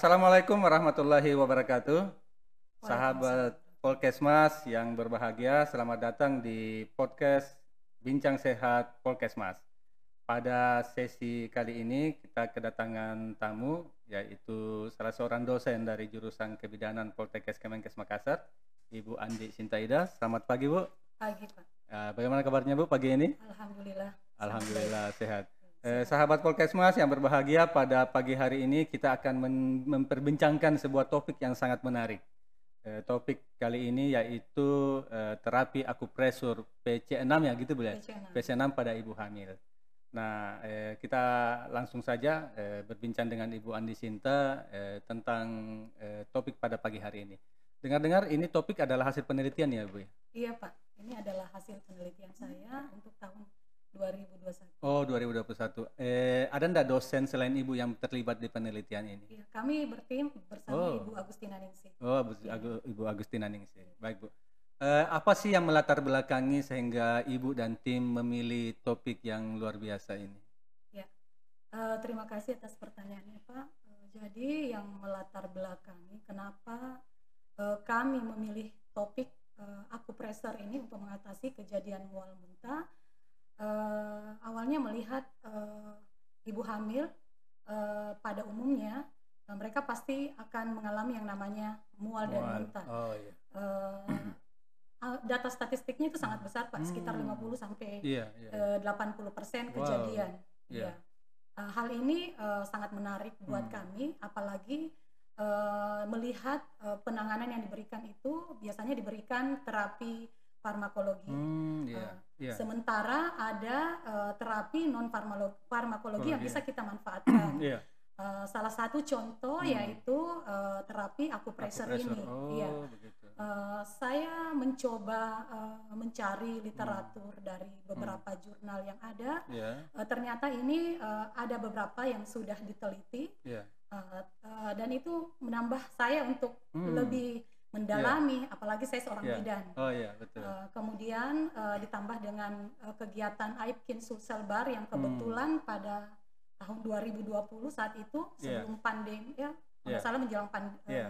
Assalamualaikum warahmatullahi wabarakatuh. Sahabat Polkesmas yang berbahagia, selamat datang di podcast Bincang Sehat Polkesmas. Pada sesi kali ini kita kedatangan tamu yaitu salah seorang dosen dari jurusan Kebidanan Poltekkes Kemenkes Makassar, Ibu Andi Sintaida. Selamat pagi, Bu. Pagi, Pak. Uh, bagaimana kabarnya, Bu, pagi ini? Alhamdulillah. Alhamdulillah sehat. Eh, sahabat Polkesmas yang berbahagia, pada pagi hari ini kita akan memperbincangkan sebuah topik yang sangat menarik. Eh, topik kali ini yaitu eh, terapi akupresur PC6 ya gitu boleh? PC6. PC6 pada ibu hamil. Nah, eh, kita langsung saja eh, berbincang dengan Ibu Andi Sinta eh, tentang eh, topik pada pagi hari ini. Dengar-dengar ini topik adalah hasil penelitian ya, Bu? ya? Iya, Pak. Ini adalah hasil penelitian saya untuk tahun 2021. Oh, 2021. Eh, ada enggak dosen selain Ibu yang terlibat di penelitian ini? Iya, kami bertim bersama Oh. Ibu Agustina Ningsih. Oh, Agu- Ibu Agustina Ningsih. Baik, Bu. Eh, apa sih yang melatar belakangi sehingga Ibu dan tim memilih topik yang luar biasa ini? Eh, terima kasih atas pertanyaannya, Pak. Eh, jadi yang melatar belakangi kenapa eh, kami memilih topik eh, akupresur ini untuk mengatasi kejadian mual muntah. Eh, awalnya melihat eh, ibu hamil eh, pada umumnya eh, mereka pasti akan mengalami yang namanya mual dan Mual. muntah. Oh, iya. Ah, data statistiknya itu sangat besar Pak, sekitar Hmm. 50 sampai Iya, iya. eh, 80% Wow. kejadian. Iya. Iya. Eh, hal ini eh, sangat menarik buat Hmm. kami, apalagi eh, melihat eh, penanganan yang diberikan itu biasanya diberikan terapi farmakologi. Hmm, iya. Iya. Sementara ada eh, terapi non farmakologi yang bisa kita manfaatkan. Iya. Eh, salah satu contoh Hmm. yaitu eh, terapi akupresur ini. Oh, Iya. begitu. Eh, saya mencoba eh, mencari Hmm. literatur dari beberapa jurnal yang ada. Iya. Eh, ternyata ini eh, ada beberapa yang sudah diteliti Iya. eh, eh, dan itu menambah saya untuk Hmm. lebih mendalami, apalagi saya seorang Iya. bidan. Oh, iya, betul. Eh, kemudian eh, ditambah dengan eh, kegiatan Aibkin Sulselbar yang Hmm. kebetulan pada tahun 2020 saat itu Iya. sebelum pandemi ya, kalau nggak salah menjelang pan- eh, Iya.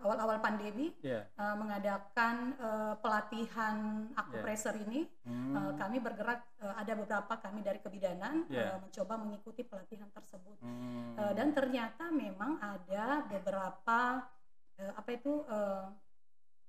awal-awal pandemi Iya. eh, mengadakan eh, pelatihan akupresur ini Hmm. Eh, kami bergerak eh, ada beberapa kami dari kebidanan Yeah. eh, mencoba mengikuti pelatihan tersebut Hmm. Eh, dan ternyata memang ada beberapa eh, apa itu eh,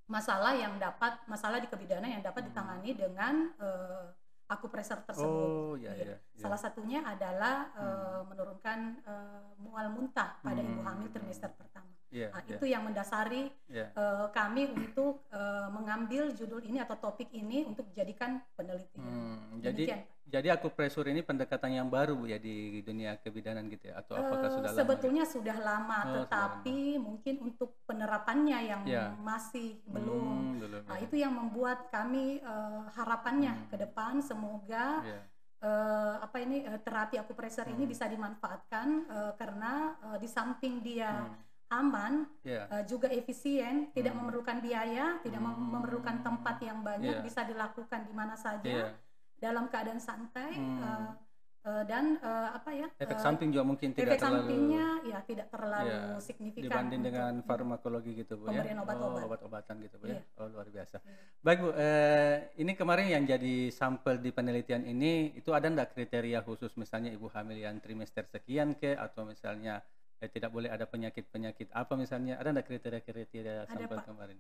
masalah yang dapat masalah di kebidanan yang dapat Hmm. ditangani dengan eh, akupresur tersebut. Oh, iya, Iya. iya. iya. Salah satunya adalah eh, menurunkan eh, mual muntah pada ibu Hmm. hamil trimester pertama. Iya, Nah, iya, itu yang mendasari iya. eh, kami untuk eh, mengambil judul ini atau topik ini untuk dijadikan penelitian. Hmm, jadi Pak. jadi akupresur ini pendekatan yang baru Bu ya di dunia kebidanan gitu ya atau apakah sudah lama? sebetulnya sudah lama, Oh, sudah tetapi mungkin untuk penerapannya yang Ya. masih belum. Hmm, belum. Nah, ya. itu yang membuat kami eh, harapannya Hmm. ke depan semoga Iya. eh, apa ini eh, terapi akupresur ini Hmm. bisa dimanfaatkan eh, karena eh, di samping dia Hmm, aman, Iya. eh, juga efisien, tidak Hmm. memerlukan biaya, tidak Hmm. memerlukan tempat yang Iya. banyak, bisa dilakukan di mana saja Iya. dalam keadaan santai Hmm. eh, eh, dan eh, apa ya? Efek eh, samping juga mungkin tidak efek terlalu sampingnya ya tidak terlalu Iya, signifikan dibanding dengan farmakologi gitu Bu ya. Pemberian obat-obat. Oh, obat-obatan gitu Bu Iya. ya. Oh, luar biasa. Iya. Baik Bu, eh, ini kemarin yang jadi sampel di penelitian ini itu ada enggak kriteria khusus misalnya ibu hamil yang trimester sekian ke atau misalnya eh, tidak boleh ada penyakit-penyakit apa misalnya ada enggak kriteria-kriteria Ada, sampel Pak. kemarin?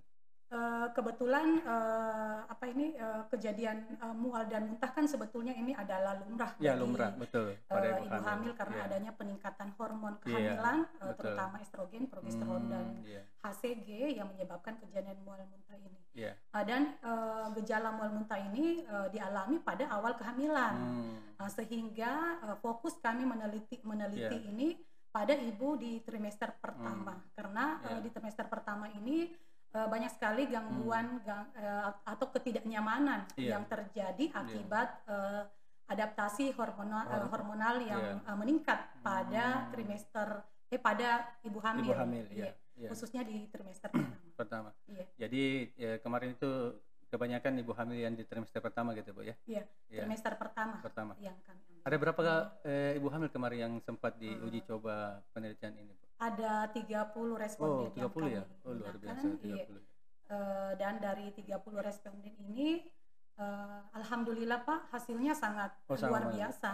Eh, kebetulan eh, apa ini eh, kejadian eh, mual dan muntah kan sebetulnya ini adalah lumrah Ya bagi, lumrah betul pada ibu, hamil, karena Iya. adanya peningkatan hormon Iya, kehamilan eh, betul. terutama estrogen, progesteron dan Hmm, iya, HCG yang menyebabkan kejadian mual muntah ini. iya. Ah, dan eh, gejala mual muntah ini eh, dialami pada awal kehamilan. Hmm, Ah, sehingga eh, fokus kami meneliti meneliti Iya. ini pada ibu di trimester pertama karena eh, Iya. di trimester pertama ini eh, banyak sekali gangguan gang- eh, atau ketidaknyamanan Hmm. Iya. yang terjadi akibat eh, adaptasi hormonal eh, Hor- hormonal yang Iya. eh, meningkat pada Hmm. trimester eh pada ibu hamil, ibu hamil Iya, ya, iya. khususnya di trimester pertama. pertama. Iya. Jadi ya, kemarin itu kebanyakan ibu hamil yang di trimester pertama gitu bu ya? Iya, Iya, trimester pertama pertama. yang kami ambil. Ada berapa eh, ibu hamil kemarin yang sempat diuji Hmm. coba penelitian ini? Ada 30 responden Oh, yang 30 ya? kami Oh, luar biasa Iya. 30. Eh, dan dari 30 responden ini eh, alhamdulillah Pak hasilnya sangat Oh, luar bagus. biasa.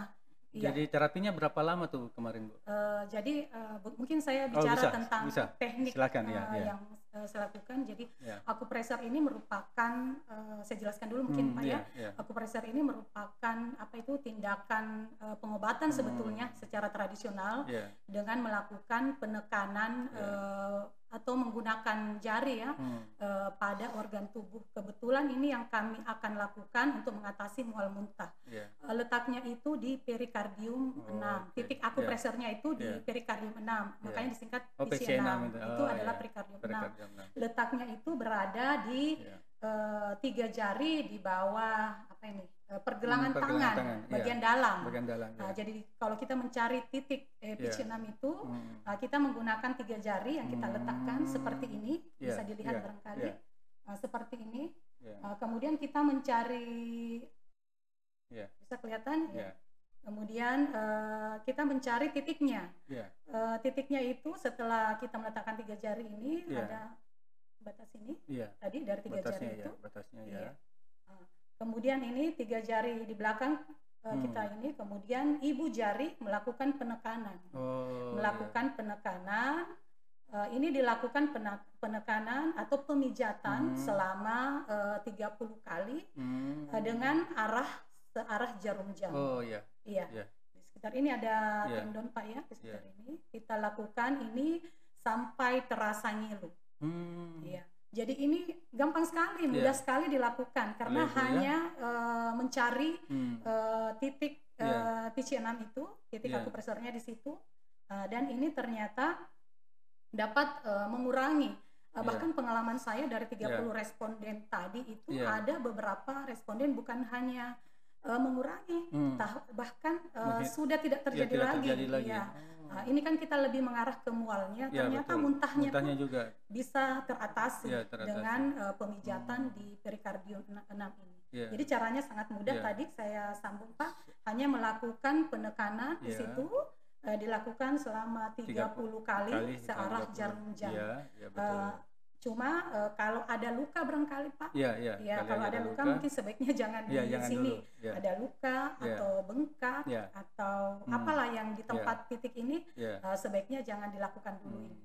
Iya. Jadi terapinya berapa lama tuh kemarin, Bu? Eh, jadi bu- mungkin saya Oh, bicara bisa, tentang bisa. teknik Silakan, eh, ya, ya. yang eh, saya lakukan. Jadi Ya. akupresur ini merupakan eh, saya jelaskan dulu mungkin Hmm, Pak iya, ya. iya. Akupresur ini merupakan apa itu tindakan eh, pengobatan Hmm. sebetulnya secara tradisional Iya. dengan melakukan penekanan Ya. eh, atau menggunakan jari ya Hmm. eh, pada organ tubuh. Kebetulan ini yang kami akan lakukan untuk mengatasi mual muntah. Iya. Eh, letaknya itu di perikardium Oh, 6. oke. Titik Ya. akupresurnya itu di Ya. perikardium 6. Makanya disingkat Oh, PC6. PC6 itu. Itu Oh, adalah iya. perikardium 6. Perikardium enam. Letaknya itu berada di Iya. eh, tiga jari di bawah apa ini? Eh, pergelangan, Hmm, tangan, pergelangan tangan, iya. bagian dalam. Bagian dalam. Nah, jadi kalau kita mencari titik eh, Iya. PC6 itu Hmm. Nah, kita menggunakan tiga jari yang kita letakkan Hmm. seperti ini, Iya, bisa dilihat iya, barangkali. iya. Nah, seperti ini. Iya. Nah, kemudian kita mencari, Iya. bisa kelihatan? Iya. Ya. Kemudian eh, kita mencari titiknya. Iya. Eh, titiknya itu setelah kita meletakkan tiga jari ini Iya. ada batas ini Iya. tadi dari tiga Batasnya jari ya, itu. batasnya ya. Kemudian ini tiga jari di belakang eh, Hmm. kita ini. Kemudian ibu jari melakukan penekanan. Oh. melakukan penekanan. Eh, ini dilakukan penekanan atau pemijatan Hmm. selama eh, 30 kali iya. Hmm. eh, dengan arah searah jarum jam. Oh iya. Iya. iya. Di sekitar ini ada Iya. tendon Pak ya di sekitar ini. Kita lakukan ini sampai terasa ngilu. Hmm. Iya. Jadi ini gampang sekali, mudah Iya. sekali dilakukan karena ya? hanya eh, mencari Hmm. eh, titik Iya. eh, PC6 itu, titik Iya. akupresurnya di situ. Eh, dan ini ternyata dapat eh, mengurangi Iya. bahkan pengalaman saya dari 30 responden tadi itu Iya. ada beberapa responden bukan hanya eh, mengurangi, Hmm. bahkan Mungkin- sudah tidak Ya, terjadi tidak lagi. terjadi lagi. Iya. Oh. Nah, ini kan kita lebih mengarah ke mualnya, Ya, ternyata betul. muntahnya, Muntahnya pun juga. bisa teratasi Iya, teratasi. dengan eh, pemijatan Hmm. di perikardium 6 ini. Iya. Jadi caranya sangat mudah Iya. tadi saya sambung Pak, hanya melakukan penekanan di Iya. situ eh, dilakukan selama 30 kali, Kali searah 30. jarum jam. Iya betul. Eh, cuma eh, kalau ada luka barangkali Pak, Iya, iya. ya Kali kalau ada luka, mungkin sebaiknya jangan Iya, di jangan sini. dulu. Iya. Ada luka Iya. atau bengkak Iya. atau Hmm. apalah yang di tempat titik ini Iya. eh, sebaiknya jangan dilakukan dulu Hmm. ini.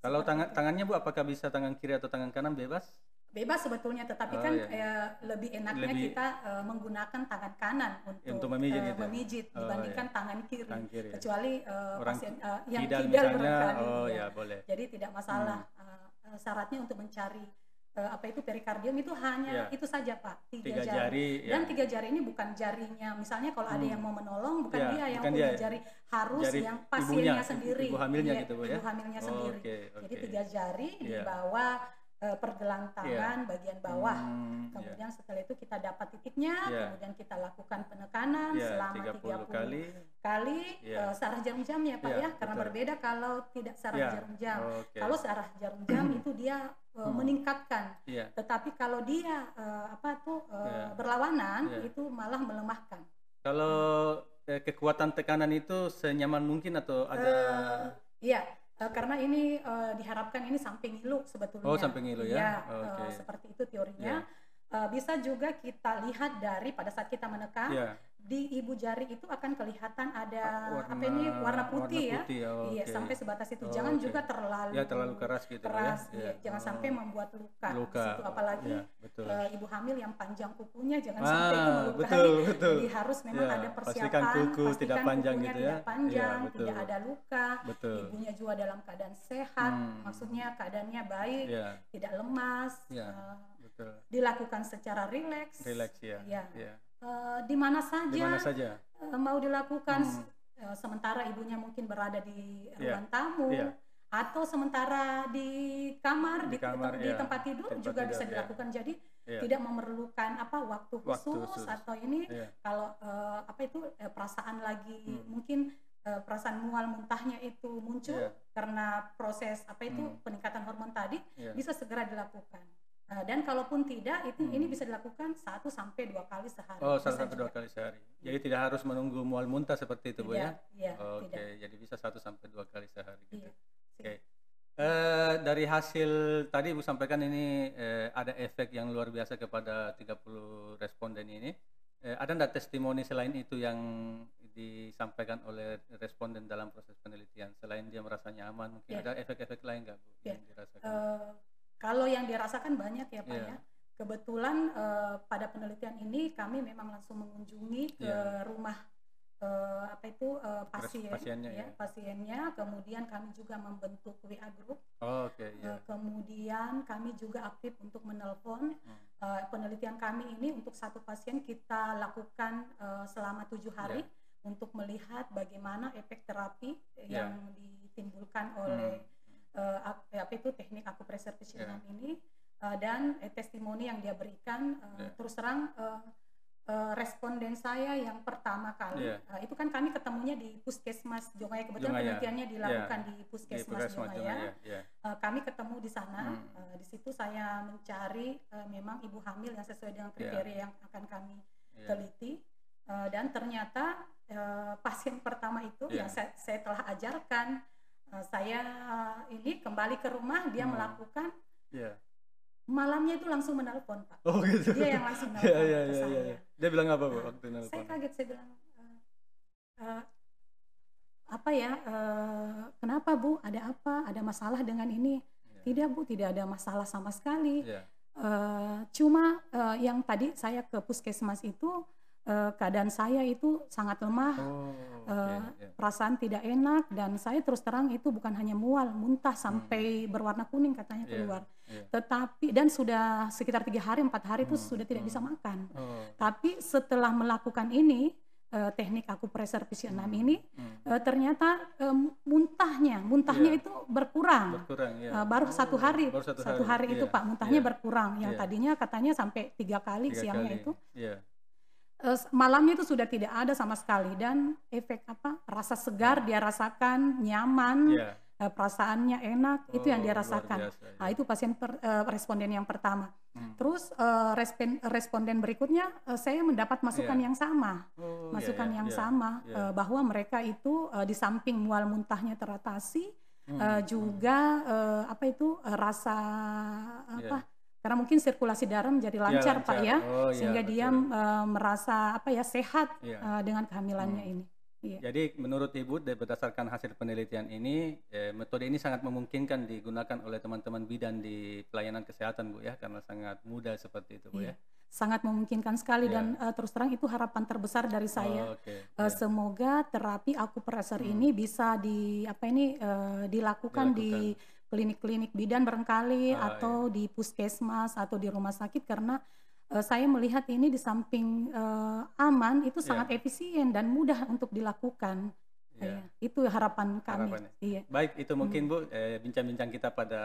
Kalau tangan itu. tangannya Bu apakah bisa tangan kiri atau tangan kanan bebas? Bebas sebetulnya, tetapi Oh, kan iya. eh, lebih enaknya Lebih- kita eh, menggunakan tangan kanan untuk, Untuk memijit eh, ya? memijit Oh, dibandingkan tangan kiri. Tangan kiri. ya? Kecuali eh, Orang pasien eh, yang Kidal kidal misalnya, oh ya. ya boleh. Jadi tidak masalah. Eh, eh, syaratnya untuk mencari eh, apa itu perikardium itu hanya Iya. itu saja Pak, tiga, Tiga jari. jari, ya. Dan tiga jari ini bukan jarinya. Misalnya kalau ada Hmm. yang mau menolong, bukan Ya, dia yang bukan punya dia. jari, harus Jari yang ibunya, pasiennya ibu- sendiri. ibu hamilnya Iya, gitu, Bu, ya? Ibu hamilnya Oh, sendiri. Oke, Jadi oke. tiga jari di Iya. bawah eh, pergelang tangan bagian bawah. Hmm, ya. Kemudian setelah itu kita dapat titiknya, Iya. kemudian kita lakukan penekanan Ya, selama 30 30 kali. kali Iya. eh, searah jarum jam ya Pak Iya, ya, karena betul. berbeda kalau tidak searah Ya, jarum jam. Oke. Kalau searah jarum jam itu dia eh, Hmm. meningkatkan, Iya. tetapi kalau dia eh, apa tuh eh, Iya. berlawanan Iya. itu malah melemahkan. Kalau eh, kekuatan tekanan itu senyaman mungkin atau ada Eh, Iya, eh, karena ini eh, diharapkan ini sampai ngilu sebetulnya. Oh, sampai ngilu ya? Iya, Oke. eh, seperti itu teorinya. Eh, bisa juga kita lihat dari pada saat kita menekan ya di ibu jari itu akan kelihatan ada warna, apa ini warna putih ya. putih, oh, Iya, oke. sampai sebatas itu. Oh, Jangan oke. juga terlalu Ya terlalu keras gitu Bu, keras, ya. iya. Jangan Oh, sampai membuat luka. luka. situ. apalagi Ya, betul. eh, ibu hamil yang panjang kukunya jangan Ah, sampai itu melukai. betul, betul. Jadi harus memang Ya, ada persiapan, pastikan kuku tidak panjang kukunya gitu ya. tidak panjang, Iya, betul. tidak ada luka, Betul. ibunya juga dalam keadaan sehat, Hmm. maksudnya keadaannya baik, Ya, tidak lemas, Ya. eh, betul. dilakukan secara rileks, Relax ya. Iya. Ya. Eh, di mana saja saja? eh, mau dilakukan Hmm. eh, sementara ibunya mungkin berada di Iya. ruang tamu Iya. atau sementara di kamar Di di, kamar, di iya. tempat tidur Tempat juga tidur, bisa iya. dilakukan jadi Iya. tidak memerlukan apa waktu khusus, Waktu khusus. atau ini Iya. kalau eh, apa itu perasaan lagi Hmm. mungkin perasaan mual muntahnya itu muncul Iya. karena proses apa itu Hmm. peningkatan hormon tadi Iya. bisa segera dilakukan Eh, dan kalaupun tidak itu Hmm. ini bisa dilakukan satu sampai dua kali sehari Oh, satu sampai dua kali sehari. Jadi tidak harus menunggu mual muntah seperti itu, Bu ya? Tidak, iya, Oke, tidak. jadi bisa satu sampai dua kali sehari gitu. Iya. Oke. Eh, dari hasil tadi Ibu sampaikan ini eh, ada efek yang luar biasa kepada 30 responden ini. Eh, ada enggak testimoni selain itu yang disampaikan oleh responden dalam proses penelitian selain dia merasa nyaman mungkin Ya. ada efek-efek lain nggak Bu Ya. yang dirasakan? Eh, kalau yang dirasakan banyak ya Pak Iya. ya. Kebetulan eh, pada penelitian ini kami memang langsung mengunjungi ke Iya. rumah eh, apa itu eh, pasien, pasiennya, ya, ya. pasiennya. Kemudian kami juga membentuk WA group. Oh, Oke, ya. Eh, kemudian kami juga aktif untuk menelpon. Hmm. Eh, penelitian kami ini untuk satu pasien kita lakukan eh, selama tujuh hari Ya. untuk melihat bagaimana efek terapi Ya. yang ditimbulkan Hmm. oleh eh, ap- apa itu teknik akupressure Ya. Vietnam ini eh, dan eh, testimoni yang dia berikan eh, Ya. terus terang eh, responden saya yang pertama kali Ya. eh, itu kan kami ketemunya di puskesmas Jongaya kebetulan Jongaya. penelitiannya dilakukan di Di puskesmas Puskesmas Jongaya Jongaya, ya. Eh, kami ketemu di sana. Hmm. Eh, di situ saya mencari eh, memang ibu hamil yang sesuai dengan kriteria yang akan kami Ya. teliti. Eh, dan ternyata pasien pertama itu Ya. yang saya, saya telah ajarkan, eh, saya ini kembali ke rumah dia Hmm. melakukan Ya. malamnya itu langsung menelpon pak. Oh gitu. Dia yang langsung ya, nelpon ya, ke ya, saya. ya, ya. Dia bilang apa Bu Nah, waktu nelpon? Saya kaget saya bilang eh, eh, apa ya? eh, kenapa bu? Ada apa? Ada masalah dengan ini? Ya. Tidak bu, tidak ada masalah sama sekali. Ya. Eh, cuma eh, yang tadi saya ke puskesmas itu eh, keadaan saya itu sangat lemah, Oh, eh, ya. perasaan tidak enak dan saya terus terang itu bukan hanya mual, muntah sampai berwarna kuning katanya Hmm. Iya, keluar. iya. Tetapi dan sudah sekitar tiga hari empat hari itu Hmm, sudah tidak hmm. bisa makan. Oh. Tapi setelah melakukan ini eh, teknik akupressure Vietnam Hmm, ini hmm. eh, ternyata eh, muntahnya, muntahnya Iya. itu berkurang. berkurang ya. Eh, baru satu Oh, hari, baru satu, satu hari, itu iya, Pak muntahnya iya, berkurang. Yang iya. tadinya katanya sampai tiga kali tiga siangnya kali. itu, Iya. Eh, malamnya itu sudah tidak ada sama sekali dan efek apa rasa segar dia rasakan, nyaman, Iya. eh, perasaannya enak, itu yang Oh, dia luar rasakan. biasa, Nah iya. itu pasien per- eh, responden yang pertama. Hmm. Terus respen- responden berikutnya saya mendapat masukan Iya. yang sama. Oh, iya, masukan iya, yang iya. sama iya. eh, bahwa mereka itu di samping mual muntahnya teratasi Hmm, eh, hmm. juga apa itu rasa apa karena mungkin sirkulasi darah menjadi Iya, lancar, pak ya Oh, iya, sehingga dia betul. eh, merasa apa ya sehat Iya. eh, dengan kehamilannya Hmm. ini Iya. Jadi menurut Ibu berdasarkan hasil penelitian ini eh, metode ini sangat memungkinkan digunakan oleh teman-teman bidan di pelayanan kesehatan Bu ya karena sangat mudah seperti itu Bu Iya. ya. sangat memungkinkan sekali Iya. dan eh, terus terang itu harapan terbesar dari saya Oh, Oke. Eh, iya. semoga terapi akupressor Hmm. ini bisa di apa ini eh, dilakukan, di klinik-klinik bidan barangkali Ah, atau di puskesmas atau di rumah sakit karena eh, saya melihat ini di samping eh, aman itu Iya. sangat efisien dan mudah untuk dilakukan. Iya. Iya, itu harapan kami. Harapannya. Iya. Baik, itu mungkin Bu eh, bincang-bincang kita pada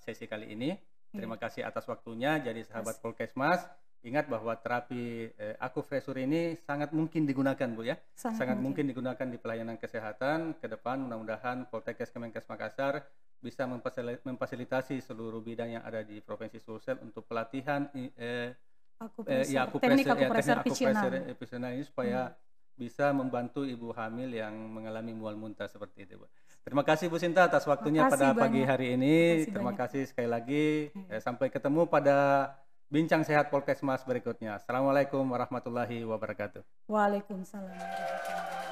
sesi kali ini. Terima kasih atas waktunya. Jadi sahabat Mas. Polkesmas, ingat bahwa terapi eh, akupresur ini sangat mungkin digunakan Bu ya. sangat mungkin digunakan di pelayanan kesehatan ke depan mudah-mudahan Poltekkes Kemenkes Makassar bisa memfasili- memfasilitasi seluruh bidang yang ada di Provinsi Sulsel untuk pelatihan eh, eh, Akupressor, ya, aku teknik pressure- ya, teknik akupressor efisien ini supaya bisa membantu ibu hamil yang mengalami mual muntah seperti itu Bu. Terima kasih Bu Sinta atas waktunya pada pagi banyak. hari ini. Makasih Terima banyak. kasih sekali lagi. Hmm. Eh, sampai ketemu pada bincang sehat Polkesmas berikutnya. Assalamualaikum warahmatullahi wabarakatuh. Waalaikumsalam. warahmatullahi wabarakatuh.